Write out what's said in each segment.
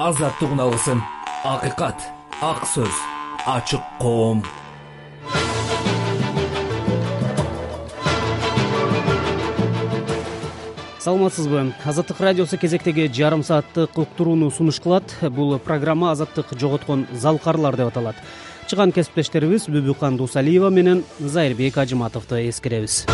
азаттык үн акыйкат ак сөз ачык коом. Саламатсызбы. Азаттык радиосу кезектеги жарым сааттык уктурууну сунуш кылат. Бул программа азаттык жоготкон залкарлар деп аталат. Чыган кесиптештерибиз бүбүкан дусалиева менен зайырбек ажыматовду эскеребиз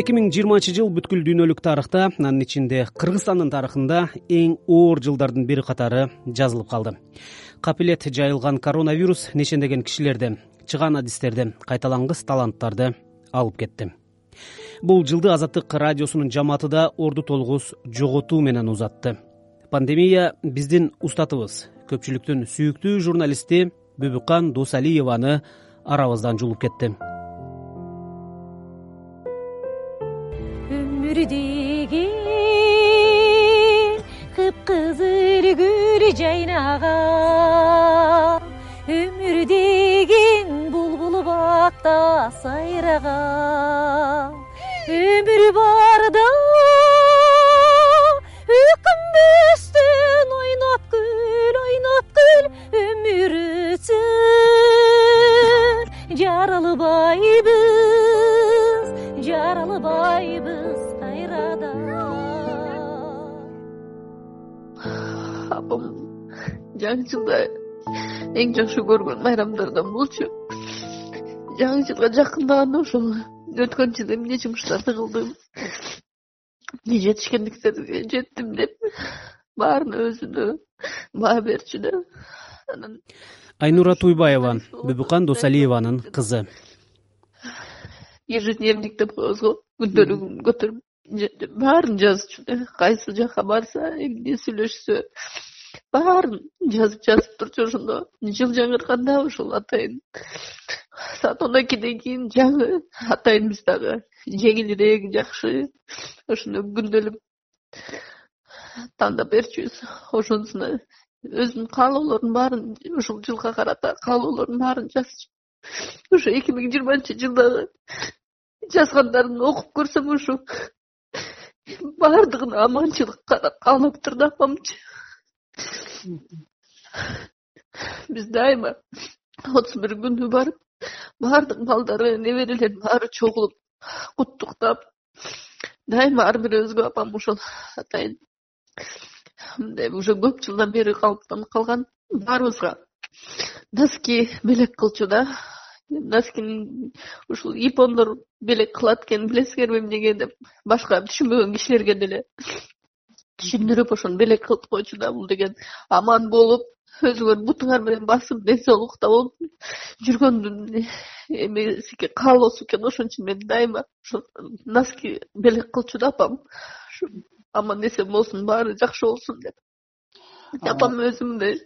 эки миң жыйырманчы жыл бүткүл дүйнөлүк тарыхта анын ичинде кыргызстандын тарыхында эң оор жылдардын бири катары жазылып калды. Капилет жайылган коронавирус нешендеген кишилерди чыган адистерди кайталангыс таланттарды алып кетти. Бул жылды азаттык радиосунун жамааты да орду толгус жоготуу менен узатты. Пандемия биздин устатыбыз. Көпчүлүктүн сүйүктүү журналисти бүбүкан досалиеваны арабыздан жулуп кетти өмүр деген кыпкызыл гүл жайнаган өмүр деген булбул бакта сайраган өмүр барда өкүнбөстөн ойноп күл ойноп күл өмүр өтсүн жарылбайбыз жарылбайбыз жаңы жылда эң жакшы көргөн байрамдардан болчу. Жаңы жылга жакындаганда ошол өткөн жылы эмне жумуштарды кылдым? Эмне жетишкендиктерге жеттим деп баарына өзүнө баа берчү да анан айнура туйбаева бүбүкан досалиеванын кызы. Ежедневник деп коебуз го күндөлүгүн көтөрүп баарын жазчу да кайсы жака барса эмне сүйлөшсө баарын жазып жазып турчу ошондо. Жыл жаңырганда ошол атайын. Саат он экиден кийин жаңы атайынбыз дагы. Жеңилирээк жакшы. Ошону күндөлүк тандап берчүбүз. Ошонусуна өзүнүн каалоолорунун баарын ушул жылга карата каалоолорунун баарын жазчу ошо эки миң жыйырманчы жылдагы жазгандарын окуп көрсөм ушу баардыгына аманчылык каалаптыр да апамчы биз дайыма отуз бир күнү барып баардык балдары неберелер баары чогулуп куттуктап дайыма ар бирөөбүзгө апам ошол атайын мындай уже көп жылдан бери калыптанып калган баарыбызга. Носки белек кылчу да. Носкини ушул япондор белек кылат экен билесиңерби эмнеге деп башка түшүнбөгөн кишилерге деле түшүндүрүп ошону белек кылып койчу да бул деген аман болуп өзүңөр бутуңар менен басып ден соолукта болуп жүргөндүн эмеси экен каалоосу экен ошон үчүн мен дайыма ошо носки белек кылчу да апам. Аман эсен болсун баары жакшы болсун деп. Апам өзү мындай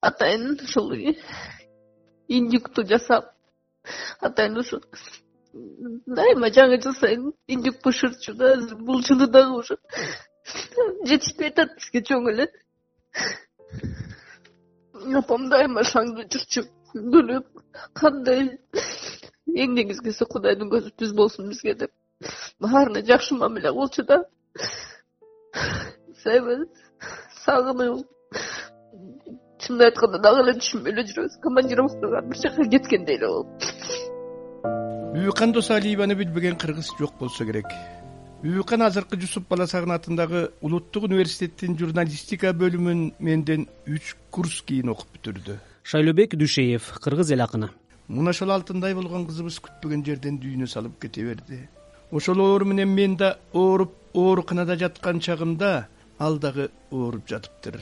атайын ушул индюкту жасап атайын ушу дайыма жаңы жыл сайын индюк бышырчу да бул жылы дагы уже жетишпей атат бизге чоң эле. Апам дайыма шаңды жырчып күлүп кандай эң негизгиси кудайдын көзү түз болсун бизге деп. Баарына жакшы мамиле кылчу да. Сагынып чынын айтканда дагы эле түшүнбөй эле жүрөбүз. Командировкага бир жака кеткендей эле болуп бүбүкан досалиеваны билбеген кыргыз жок болсо керек бүбүкан азыркы жусуп баласагын атындагы улуттук университеттин журналистика бөлүмүн менден үч курс кийин окуп бүтүрдү. Шайлообек дүйшеев кыргыз эл акыны. Мына ошол алтындай болгон кызыбыз күтпөгөн жерден дүйнө салып кете берди. Ошол оору менен мен да ооруп ооруканада жаткан чагымда ал дагы ооруп жатыптыр.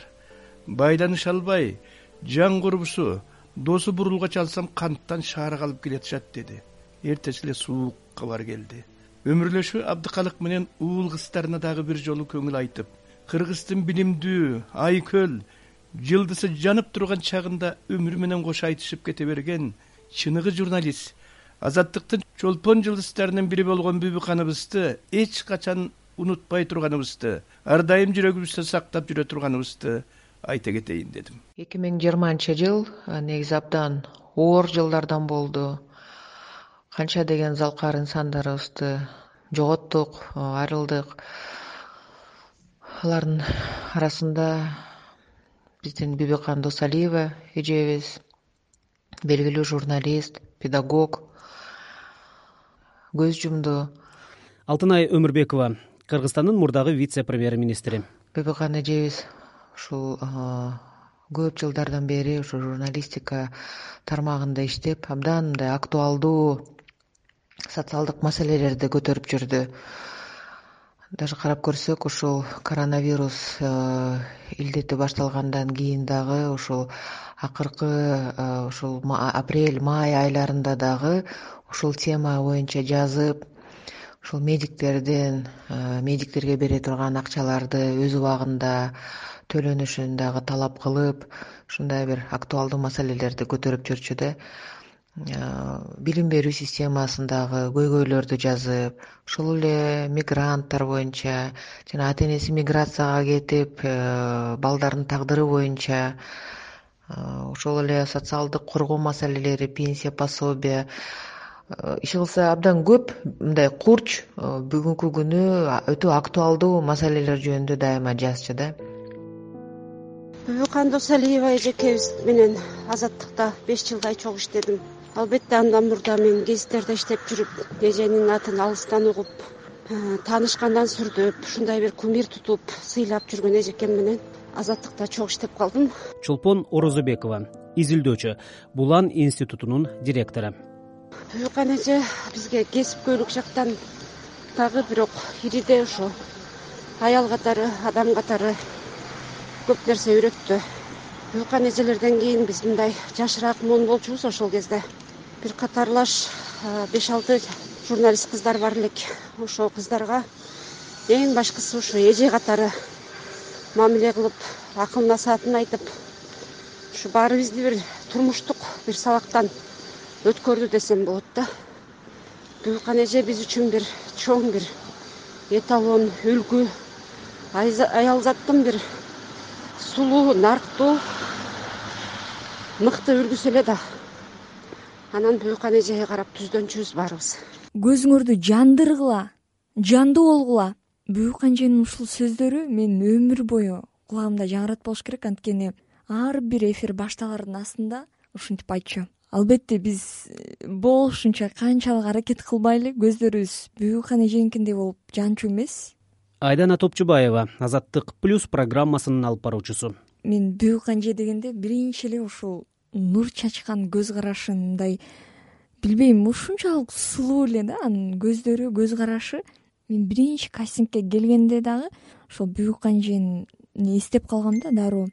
Байланыша албай жан курбусу досу бурулгач алсам канттан шаара калып келатышат деди. Эртеси эле суук кабар келди өмүрлөшү абдыкалык менен уул кыздарына дагы бир жолу көңүл айтып кыргыздын билимдүү айкөл жылдызы жанып турган чагында өмүрү менен кошо айтышып кете берген чыныгы журналист азаттыктын чолпон жылдыздарынын бири болгон бүбүканыбызды эч качан унутпай турганыбызды ар дайым жүрөгүбүздө сактап жүрө турганыбызды айта кетейин дедим. Эки миң жыйырманчы жыл негизи абдан оор жылдардан болду канча деген залкар инсандарыбызды жоготтук айрылдык. Алардын арасында биздин бибикан досалиева эжебиз белгилүү журналист педагог көз жумду. Алтынай өмүрбекова кыргызстандын мурдагы вице премьер министри бибикан эжебиз ушул көп жылдардан бери ушу журналистика тармагында иштеп абдан мындай актуалдуу социалдык маселелерди көтөрүп жүрдү. Даже карап көрсөк ушул коронавирус илдети башталгандан кийин дагы ушул акыркы ушул апрель май айларында дагы ушул тема боюнча жазып ушул медиктердин медиктерге бере турган акчаларды өз убагында төлөнүшүн дагы талап кылып ушундай бир актуалдуу маселелерди көтөрүп жүрчү да билим берүү системасындагы көйгөйлөрдү жазып ошол эле мигранттар боюнча жана ата энеси миграцияга кетип э, балдардын тагдыры боюнча ошол эле социалдык коргоо маселелери пенсия пособие иши кылса абдан көп мындай курч бүгүнкү күнү өтө актуалдуу маселелер жөнүндө дайыма жазчу да. Бибикан досалиева эжекебиз менен азаттыкта беш жылдай чогуу иштедим албетте андан мурда мен гезиттерде иштеп жүрүп эженин атын алыстан угуп э, таанышкандан сүрдөп ушундай бир кумир тутуп сыйлап жүргөн эжекем менен азаттыкта чогуу иштеп калдым. Чолпон орозобекова изилдөөчү булан институтунун директору. Бибикан эже бизге кесипкөйлүк жактан дагы бирок ириде ушу аял катары адам катары көп нерсе үйрөттү. Бибикан эжелерден кийин биз мындай жашыраак муун болчубуз ошол кезде бир катарлаш беш алты журналист кыздар бар элек. Ошол кыздарга эң башкысы ушу эже катары мамиле кылып акыл насаатын айтып ушу баарыбызды бир турмуштук бир сабактан өткөрдү десем болот да. Бибикан эже биз үчүн бир чоң бир эталон үлгү аялзаттын бир сулуу нарктуу мыкты үлгүсү эле да анан бибикан эжеге карап түздөнчүбүз баарыбыз көзүңөрдү жандыргыла жандуу болгула бибикан эженин ушул сөздөрү менин өмүр бою кулагымда жаңырат болуш керек. Анткени ар бир эфир башталардын астында ушинтип айтчу. Албетте биз э, болушунча канчалык аракет кылбайлы. Көздөрүбүз бибикан эженикиндей болуп жанчу эмес. Айдана топчубаева азаттык плюс программасынын алып баруучусу. Мен бибикан эже дегенде биринчи эле ушул нур чачкан көз карашын мындай билбейм ушунчалык сулуу эле да анын көздөрү көз карашы. Мен биринчи кастингке келгенде дагы ошол бибикан эжени эстеп калгам да дароо.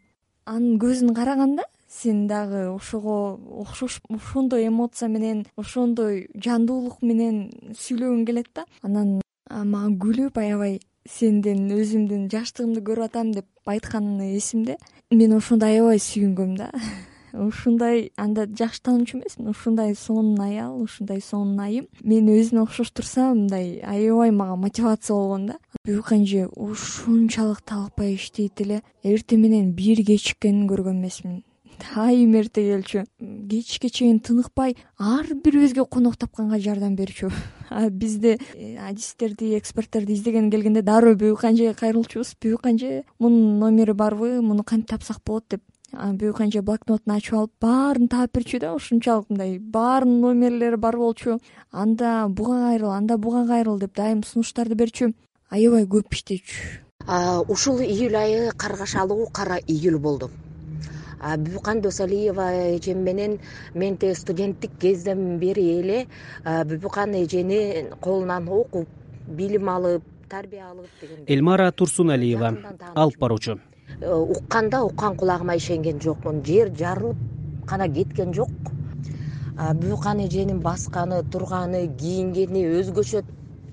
Анын көзүн караганда сен дагы ошого окшош ошондой эмоция менен ошондой жандуулук менен сүйлөгүң келет да. Анан мага күлүп аябай сенден өзүмдүн жаштыгымды көрүп атам деп айтканы эсимде мен ошондо аябай сүйүнгөм да ушундай анда жакшы таануучу эмесмин ушундай сонун аял ушундай сонун айым. Мени өзүнө окшоштурса мындай аябай мага мотивация болгон да. Бибикан эже ушунчалык талкпай иштейт эле. Эртең менен бир кечиккенин көргөн эмесмин. Айым эрте келчү кечке чейин тыныкпай ар бирибизге конок тапканга жардам берчү. А бизде э, адистерди эксперттерди издегени келгенде дароо бибикан эжеге кайрылчубуз бибикан эже мунун номери барбы муну кантип тапсак болот деп бибикан эже блокнотун ачып алып баарын таап берчү да ушунчалык мындай баарынын номерлери бар болчу. Анда буга кайрыл анда буга кайрыл деп дайым сунуштарды берчү. Аябай көп иштечү. Ушул июль айы каргашалуу кара июль болду. Бибикан досалиева эжем менен мен тиги студенттик кезден бери эле бибикан эженин колунан окуп билим алып тарбия алып деген элмара турсуналиева алып баруучу укканда уккан кулагыма ишенген жокмун. Жер жарылып гана кеткен жок. Бибикан эженин басканы турганы кийингени өзгөчө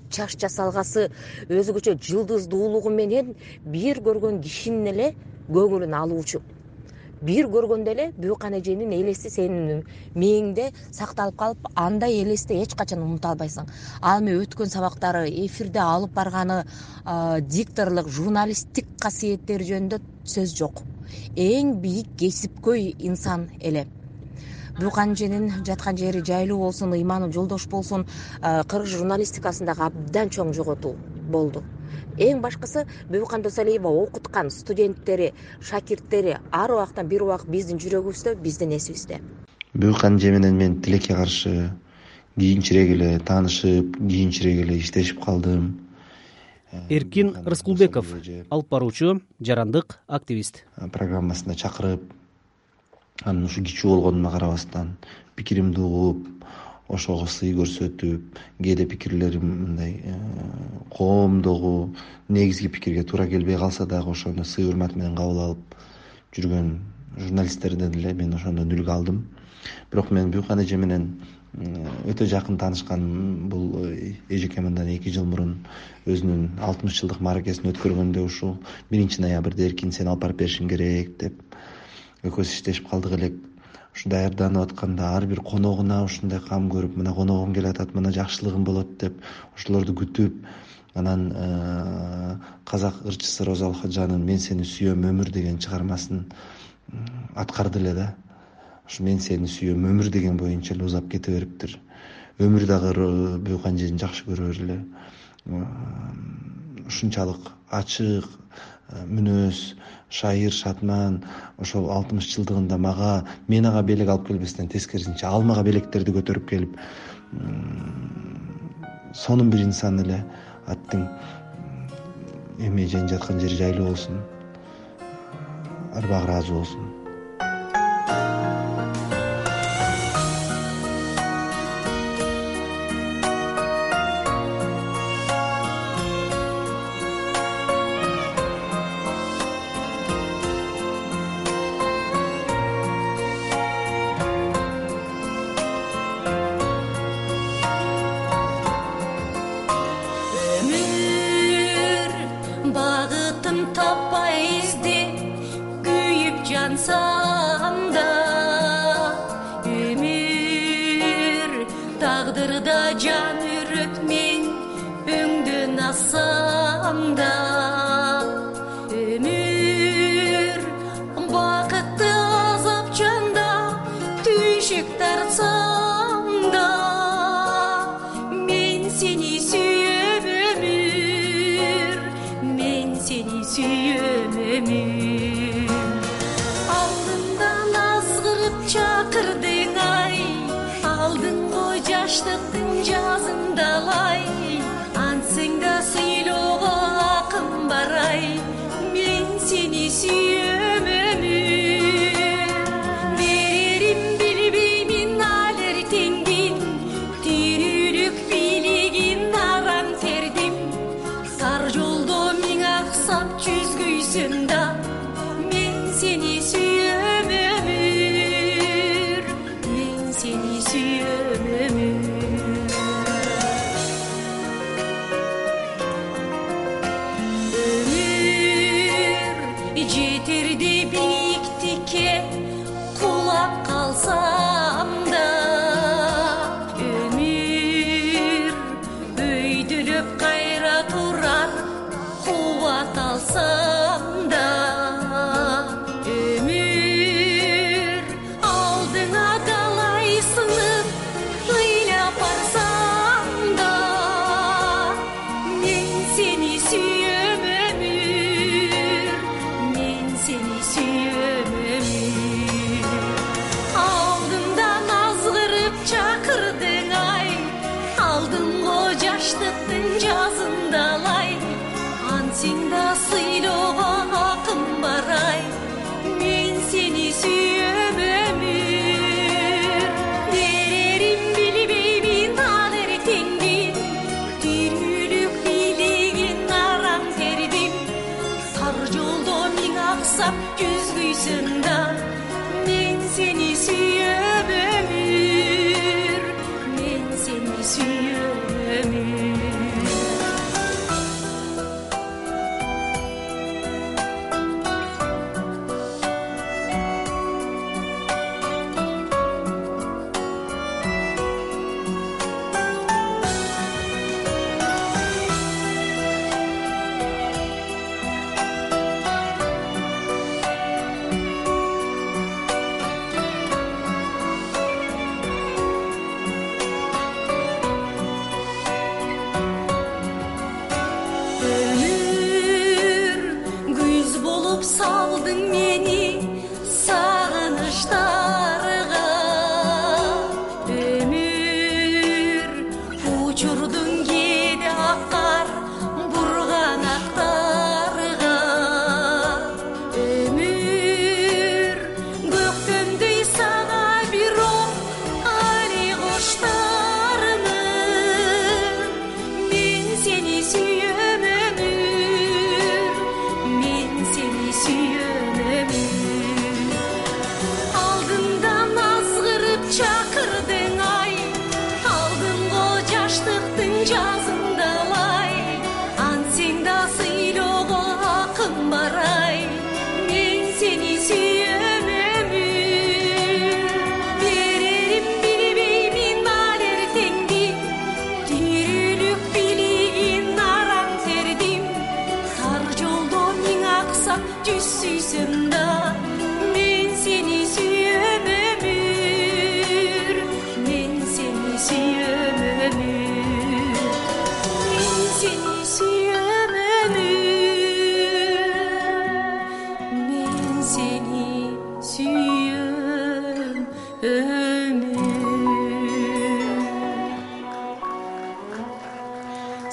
чач жасалгасы өзгөчө жылдыздуулугу менен бир көргөн кишинин эле көңүлүн алуучу бир көргөндө эле бибикан эженин элеси сенин мээңде сакталып калып андай элести эч качан унута албайсың. Ал эми өткөн сабактары эфирде алып барганы дикторлук журналисттик касиеттери жөнүндө сөз жок. Эң бийик кесипкөй инсан эле. Бүүкан эженин жаткан жери жайлуу болсун ыйманы жолдош болсун кыргыз журналистикасындагы абдан чоң жоготуу болду эң башкысы бүүкан досалиева окуткан студенттери шакирттери ар убактан бир убак биздин жүрөгүбүздө биздин эсибизде. Бүүкан эже менен мен тилекке каршы кийинчерээк эле таанышып кийинчерээк эле иштешип калдым. Эркин рыскулбеков алып баруучу жарандык активист. Программасына чакырып анан ушу кичүү болгонума карабастан пикиримди угуп ошого сый көрсөтүп кээде пикирлерим мындай э, коомдогу негизги пикирге туура келбей калса дагы ошону сый урмат менен кабыл алып жүргөн журналисттерден эле мен ошондон үлгү алдым. Бирок мен бүүкан эже менен өтө жакын таанышканым бул э, эжеке мындан эки жыл мурун өзүнүн алтымыш жылдык мааракесин өткөргөндө ушул биринчи ноябрда эркин сени алып барып беришиң керек деп экөөбүз иштешип калдык элек ушу даярданып атканда ар бир коногуна ушундай кам көрүп мына коногум келатат мына жакшылыгым болот деп ошолорду күтүп анан э, казак ырчысы роза алхажанын мен сени сүйөм өмүр деген чыгармасын аткарды эле да. Ушу мен сени сүйөм өмүр деген боюнча эле узап кете бериптир. Өмүр дагы бүүкан эжени жакшы көрө эле. Ушунчалык ачык мүнөз шайыр шадман ошол алтымыш жылдыгында мага мен ага белек алып келбестен тескерисинче ал мага белектерди көтөрүп келип сонун бир инсан эле аттиң эми эженин жаткан жери жайлуу болсун арбагы ыраазы болсун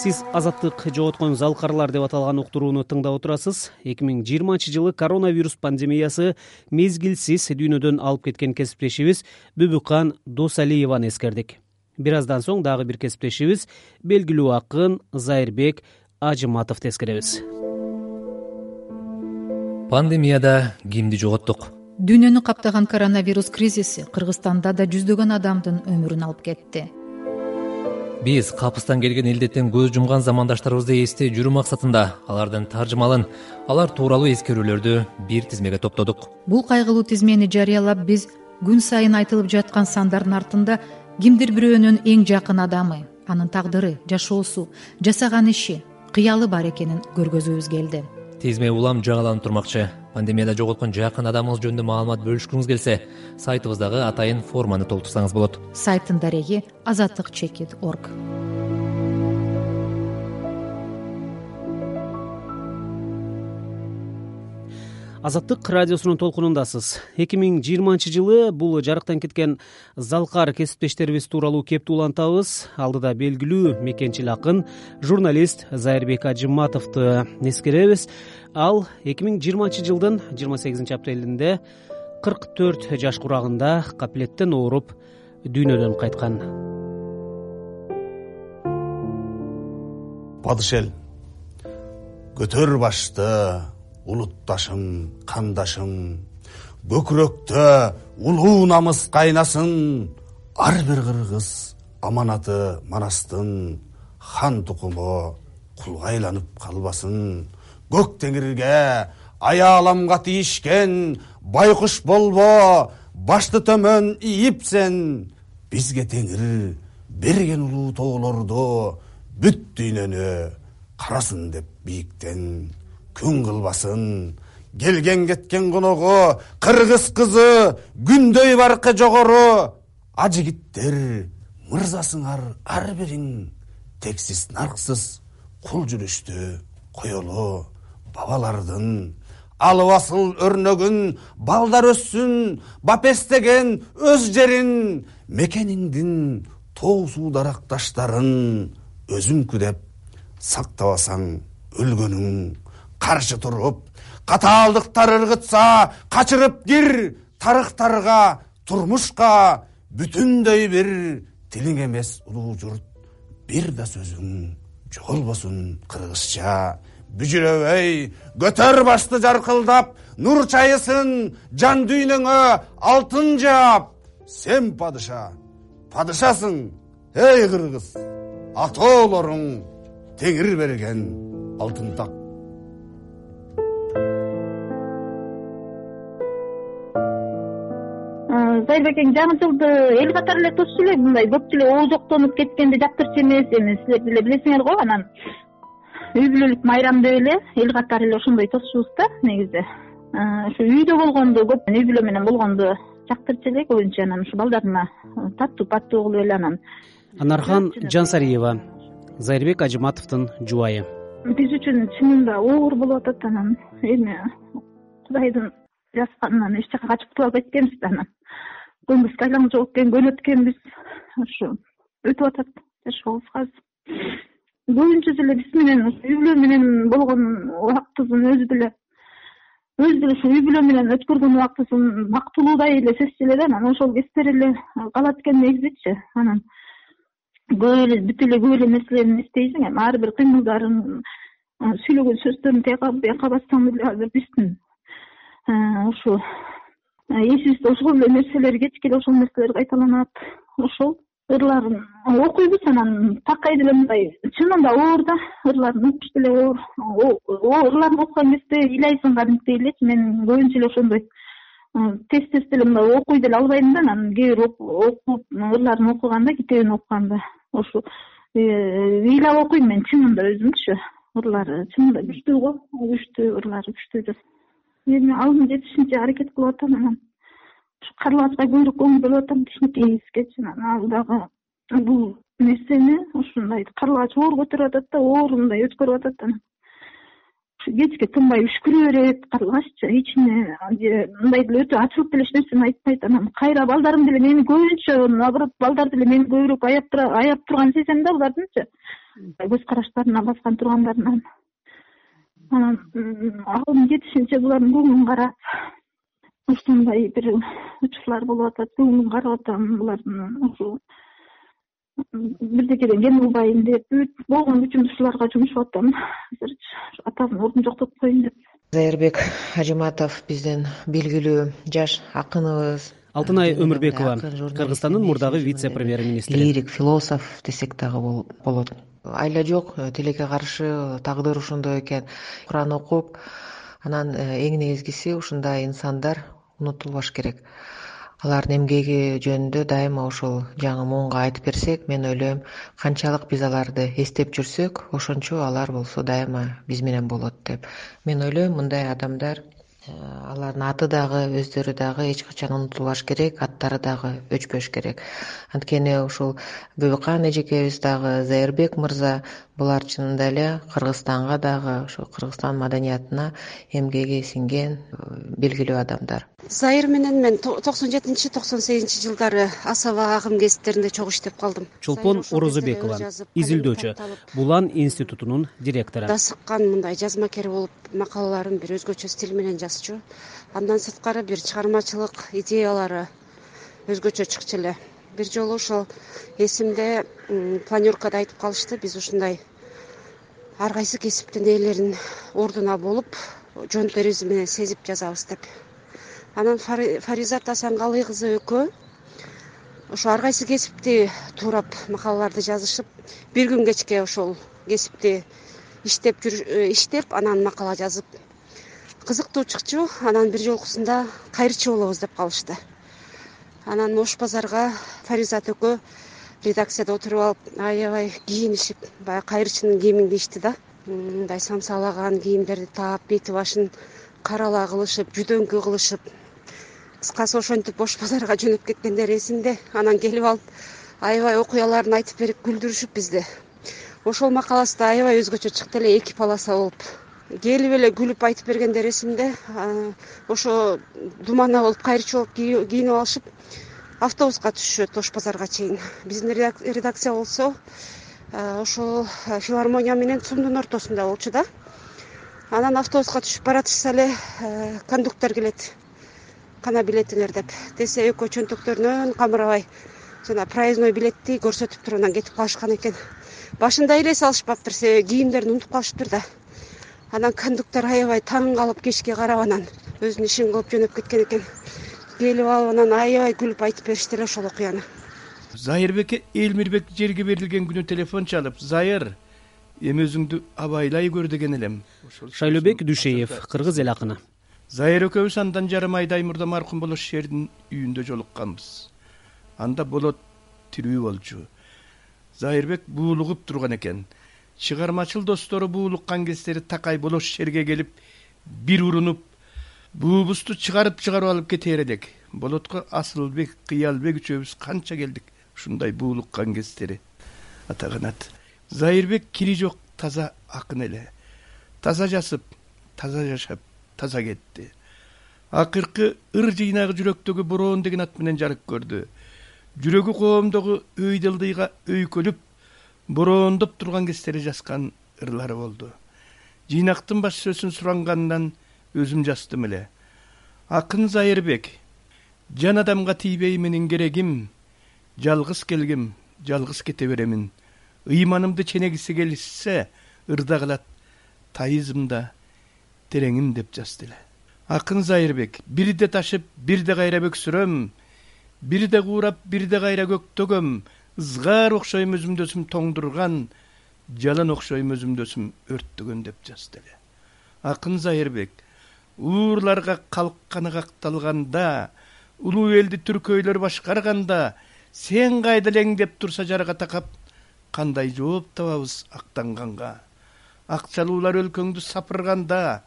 сиз азаттык жоготкон залкарлар деп аталган уктурууну тыңдап отурасыз. эки миң жыйырманчы жылы коронавирус пандемиясы мезгилсиз дүйнөдөн алып кеткен кесиптешибиз бүбүкан досалиеваны эскердик. Бир аздан соң дагы бир кесиптешибиз белгилүү акын зайырбек ажыматовду эскеребиз. Пандемияда кимди жоготтук? Дүйнөнү каптаган коронавирус кризиси кыргызстанда да жүздөгөн адамдын өмүрүн алып кетти биз капыстан келген илдеттен көз жумган замандаштарыбызды эстей жүрүү максатында алардын таржымалын алар тууралуу эскерүүлөрдү бир тизмеге топтодук. Бул кайгылуу тизмени жарыялап биз күн сайын айтылып жаткан сандардын артында кимдир бирөөнүн эң жакын адамы анын тагдыры жашоосу жасаган иши кыялы бар экенин көргөзүүбүз келди. Тизме улам жаңыланып турмакчы пандемияда жоготкон жакын адамыңыз жөнүндө маалымат бөлүшкүңүз келсе сайтыбыздагы атайын форманы толтурсаңыз болот. Сайттын дареги азаттык чекит орг азаттык радиосунун толкунундасыз. Эки миң жыйырманчы жылы бул жарыктан кеткен залкар кесиптештерибиз тууралуу кеп улантабыз. Алдыда белгилүү мекенчил акын журналист зайырбек ажыматовду эскеребиз ал эки миң жыйырманчы жылдын жыйырма сегизинчи апрелинде кырк төрт жаш курагында капилеттен ооруп дүйнөдөн кайткан. Падыш эл көтөр башты улутташым кандашым көкүрөктө улуу намыс кайнасын. Ар бир кыргыз аманаты манастын хан тукуму кулга айланып калбасын. Көк теңирге аяламга тийишкен байкуш болбо башты төмөн ийипсен. Бизге теңир берген улуу тоолорду бүт дүйнөнү карасын деп бийиктен күн кылбасын. Келген кеткен коногу кыргыз кызы күндөй баркы жогору. Ажигиттер мырзасыңар ар бириң тексиз нарксыз кул жүрүштү коелу бабалардын. Алып өрнөгүн балдар өссүн бапестеген өз жерин мекениңдин тоо суу даракташтарын өзүңкү деп сактабасаң өлгөнүң каршы туруп катаалдыктар ыргытса качырып кир тарыхтарга турмушка бүтүндөй бир. Тилиң эмес улуу журт бир да сөзүң жоголбосун кыргызча. Бүжүрөбөй көтөр башты жаркылдап нур чайысын жан дүйнөңө алтын жаап. Сен падыша падышасың эй кыргыз атоолоруң теңир берген алтын так зайырбек эң жаңы жылды эл катары эле тосчу элек мындай көп эле оозоктонуп кеткенди жактырчу эмес. Эми силер деле билесиңер го анан. Үй бүлөлүк майрам деп эле эл катары эле ошондой тосчубуз да негизи. Ушу үйдө болгонду көп үй бүлө менен болгонду жактырчу эле көбүнчө анан ушу балдарына таттуу паттуу кылып эле анан. Анархан жансариева зайырбек ажыматовдун жубайы. Биз үчүн чынында оор болуп атат анан. Эми кудайдын жазганынан эч жака качып кутуп албайт экенбиз да анан көнгүскө айланып жок экен көнөт экенбиз ушу өтүп атат жашообуз азыр көбүнчөсү эле биз менен үй бүлө менен болгон убактыбыздын өзү деле өзү деле ушу үй бүлө менен өткөргөн убактыбыздын бактылуудай эле сезчү эле да анан ошол кездер эле калат экен негизичи анан көп эле бүт эле көп эле нерселерин эстейсиң эми ар бир кыймылдарын сүйлөгөн сөздөрүн тияка бияка бассаң деле азыр биздин ушу эсибизде ошол эле нерселер кечке эле ошол нерселер кайталанат. Ошол ырларын окуйбуз анан такай деле мындай чынында оор да ырларын окуш деле оор. Ырларын окуган кезде ыйлайсың кадимкидей элечи мен көбүнчө эле ошондой. Тез тез деле мындай окуй деле албайм да анан кээ бир окуп ырларын окуганда китебин окуганда ушу ыйлап окуйм мен чынында өзүмчү ырлары чынында күчтүү го күчтүү ырлары күчтүү эми алдым жетишинче аракет кылып атам анан ушу карлыбашка көбүрөөк көңүл бөлүп атам кичинекейибизгечи анан ал дагы бул нерсени ушундай карлыбач оор көтөрүп атат да оор мындай өткөрүп атат анан ушу кечке тынбай үшкүрө берет карлыбашчы ичине же мындай деле өтө ачылып деле эч нерсени айтпайт. Анан кайра балдарым деле мени көбүнчө наоборот балдар деле мени көбүрөөк аяп турганын сезем да булардынчы. Көз караштарына баскан тургандарынан анан алдым жетишинче булардын көңүлүн карап ошондой бир учурлар болуп атат. Көңүлүн карап атам булардын ушу бирдекеден кем кылбайын деп бүт болгон күчүмдү ушуларга жумшап атам. Азырчы атамдын ордун жоктотуп коеюн деп. Зайырбек ажиматов биздин белгилүү жаш акыныбыз. Алтынай өмүрбекова кыргызстандын мурдагы вице премьер министри лирик философ десек дагы болот айла жок тилекке каршы тагдыр ошондой экен. Куран окуп анан э, эң негизгиси ушундай инсандар унутулбаш керек. Алардын эмгеги жөнүндө дайыма ошол жаңы муунга айтып берсек мен ойлойм канчалык биз аларды эстеп жүрсөк ошончо алар болсо дайыма биз менен болот деп. Мен ойлойм мындай адамдар Э, алардын аты дагы өздөрү дагы эч качан унутулбаш керек аттары дагы өчпөш керек. Анткени ушул бөбөкан эжекебиз дагы зайырбек мырза булар чынында эле кыргызстанга дагы ошо кыргызстан маданиятына эмгеги сиңген э, белгилүү адамдар. Зайыр менен мен токсон жетинчи токсон сегизинчи жылдары асаба агым гезиттеринде чогуу иштеп калдым. Чолпон орозобекова изилдөөчү булан институтунун директору. да сыккан мындай жазмакер болуп макалаларын бир өзгөчө стиль менен жазчу андан сырткары бир чыгармачылык идеялары өзгөчө чыкчу эле. Бир жолу ошол эсимде планеркада айтып калышты. Биз ушундай ар кайсы кесиптин ээлерин ордуна болуп жөнтөрүбүз менен сезип жазабыз деп. Анан фаризат асанкалый кызы экөө ошо ар кайсы кесипти туурап макалаларды жазышып бир күн кечке ошол кесипти иштеп э, иштеп анан макала жазып кызыктуу чыкчу анан бир жолкусунда кайрчы болобуз деп калышты. Анан ош базарга фаризат экөө редакцияда отуруп алып аябай кийинишип баягы кайрчынын кийимин кийишти да. Мындай самсалаган кийимдерди таап бети башын карала кылышып жүдөңкү кылышып кыскасы ошентип ош базарга жөнөп кеткендери эсимде анан келип алып аябай окуяларын айтып берип күлдүрүшүп бизди ошол макаласы да аябай өзгөчө чыкты эле эки полоса болуп келип эле күлүп айтып бергендери эсимде ошо думанна болуп кайрчы болуп кийинип алышып автобуска түшүшөт ош базарга чейин. Биздин редакция болсо ошол филармония менен цумдун ортосунда болчу да. Анан автобуска түшүп баратышса эле кондуктор келет кана билетиңер деп. Десе экөө чөнтөктөрүнөн камырабай жана проездной билетти көрсөтүп туруп анан кетип калышкан экен. Башында эле салышпаптыр себеби кийимдерин унутуп калышыптыр да анан кондуктор аябай таң калып кечке карап анан өзүнүн ишин кылып жөнөп кеткен экен. Келип алып анан аябай күлүп айтып беришти эле ошол окуяны. Зайырбек элмирбек жерге берилген күнү телефон чалып зайыр эми өзүңдү абайлай көр деген элем. Шайлообек дүйшеев кыргыз эл акыны. Зайыр экөөбүз андан жарым айдай мурда маркум болот шердин үйүндө жолукканбыз. Анда болот тирүү болчу. Зайырбек буулугуп турган экен чыгармачыл достору буулуккан кездери такай болош шерге келип бир урунуп буубузду чыгарып чыгарып алып кетээр элек болотко асылбек кыялбек үчөөбүз канча келдик ушундай буулуккан кездери. Ата канат зайырбек кири жок таза акын эле. Таза жазып таза жашап таза кетти. Акыркы ыр жыйнагы жүрөктөгү бороон деген ат менен жарык көрдү. Жүрөгү коомдогу өйдылдыйга өйкөлүп бороондоп турган кездери жазган ырлары болду. Жыйнактын баш сөзүн сурангандан өзүм жаздым эле. Акын зайырбек жан адамга тийбей менин керегим жалгыз келгем жалгыз кете беремин. Ыйманымды ченегиси келишсе ырда калат тайызымда тереңим деп жазды эле акын зайырбек бирде ташып бирде кайра бөксүрөм бирде куурап бирде кайра көктөгөм ызгаар окшойм өзүмдөсүм тоңдурган жалын окшойм өзүмдөсүм өрттөгөн деп жазды эле. Акын зайырбек уурларга калкканы какталганда улуу элди түркөйлөр башкарганда сен кайда элең? деп турса жарга такап кандай жооп табабыз актанганга? Акчалуулар өлкөңдү сапырганда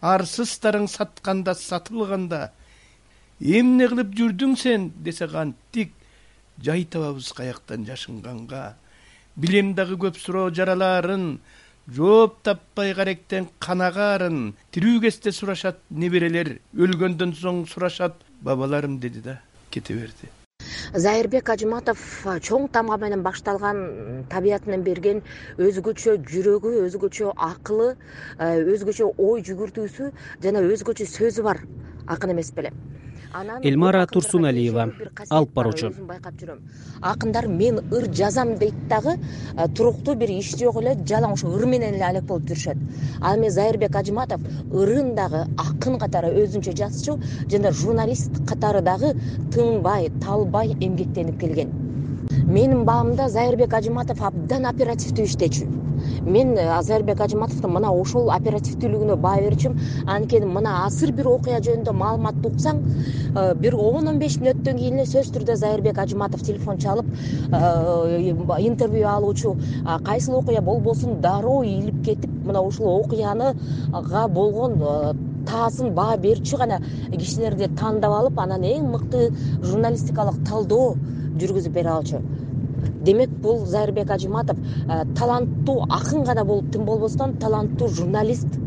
арсыздарың сатканда сатылганда эмне кылып жүрдүң сен? десе кантип жай табабыз каяктан жашынганга. Билем дагы көп суроо жаралаарын жооп таппай каректен кан агаарын тирүү кезде сурашат неберелер өлгөндөн соң сурашат бабаларым деди да кете берди. Зайырбек ажыматов чоң тамга менен башталган табиятынан берген өзгөчө жүрөгү өзгөчө акылы өзгөчө ой жүгүртүүсү жана өзгөчө сөзү бар. Акын эмес беле элмара турсуналиева алып баруучу. байкап жүрөм. Акындар мен ыр жазам дейт дагы туруктуу бир иш жок эле жалаң ошо ыр менен эле алек болуп жүрүшөт. Ал эми зайырбек ажыматов ырын дагы акын катары өзүнчө жазчу жана журналист катары дагы тынбай талбай эмгектенип келген менин баамда зайырбек ажыматов абдан оперативдүү иштечү. Мен э, зайырбек ажыматовдун мына ошол оперативдүүлүгүнө баа берчүмүн анткени мына азыр бир окуя жөнүндө маалыматты уксаң э, бир он он беш мүнөттөн кийин эле сөзсүз түрдө зайырбек ажыматов телефон чалып э, интервью алуучу кайсыл окуя болбосун дароо илип кетип мына ушул окуяныга болгон таасын баа берчү гана кишилерди тандап алып анан эң мыкты журналистикалык талдоо жүргүзүп бере алчу. Демек бул зайырбек ажыматов э, таланттуу акын гана болуп тим болбостон таланттуу журналист.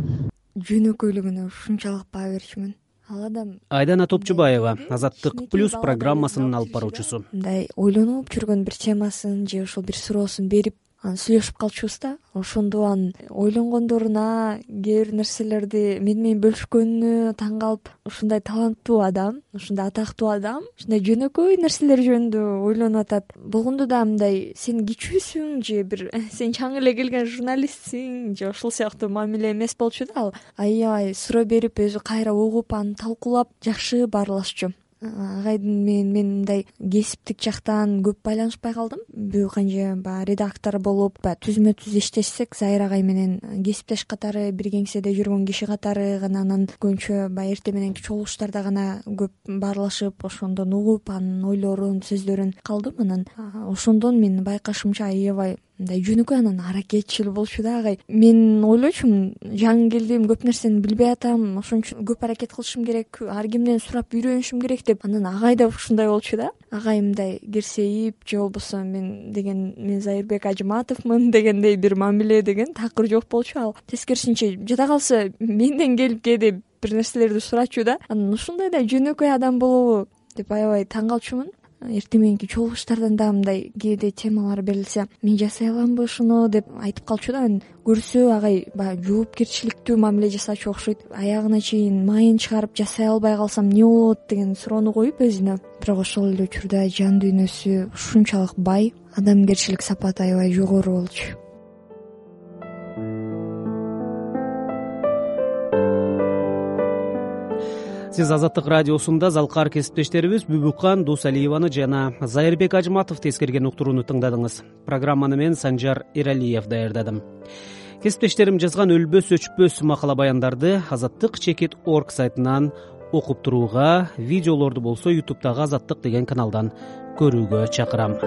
Жөнөкөйлүгүнө ушунчалык баа берчүмүн. Ал адам айдана топчубаева азаттык плюс программасынын алып баруучусу. Мындай ойлонуп жүргөн бир темасын же ошол бир суроосун берип сүйлөшүп калчубуз да. Ошондо анын ойлонгондоруна кээ бир нерселерди мени менен бөлүшкөнүнө таң калып ушундай таланттуу адам ушундай атактуу адам ушундай жөнөкөй нерселер жөнүндө ойлонуп атат болгондо дагы мындай сен кичүүсүң же бир сен чаң эле келген журналистсиң же ошол сыяктуу мамиле эмес болчу да ал. Аябай суроо берип өзү кайра угуп аны талкуулап жакшы баарлашчу агайдын менен мен мындай кесиптик жактан көп байланышпай калдым. Бүү канча баягы редактор болуп баягы түзмө түз иштешсек зайыр агай менен кесиптеш катары бир кеңседе жүргөн киши катары гана анан көбүнчө баягы эртең мененки чогулуштарда гана көп баарлашып ошондон угуп анын ойлорун сөздөрүн калдым анан. Ошондон мен байкашымча аябай мындай жөнөкөй анан аракетчил болчу да агай. Мен ойлочумун жаңы келдим көп нерсени билбей атам ошон үчүн көп аракет кылышым керек ар кимден сурап үйрөнүшүм керек деп. Анан агай да ушундай болчу да. Агай мындай кирсейип же болбосо мен деген мен зайырбек ажыматовмун дегендей бир мамиле деген такыр жок болчу. Ал тескерисинче жада калса менден келип кээде бир нерселерди сурачу да. Анан ушундай да жөнөкөй адам болобу деп аябай таң калчумун эртең мененки чогулуштардан дагы мындай кээде темалар берилсе мен жасай аламбы ушуну деп айтып калчу да. Анан көрсө агай баягы жоопкерчиликтүү мамиле жасачу окшойт. Аягына чейин майын чыгарып жасай албай калсам эмне болот деген суроону коюп өзүнө. Бирок ошол эле учурда жан дүйнөсү ушунчалык бай адамгерчилик сапаты аябай жогору болчу сиз азаттык радиосунда залкар кесиптештерибиз бүбүккан дусалиеваны жана зайырбек ажыматовду эскерген уктурууну тыңдадыңыз. Программаны мен санжар эралиев даярдадым. Кесиптештерим жазган өлбөс өчпөс макала баяндарды азаттык чекит орг сайтынан окуп турууга видеолорду болсо ютубтагы азаттык деген каналдан көрүүгө чакырам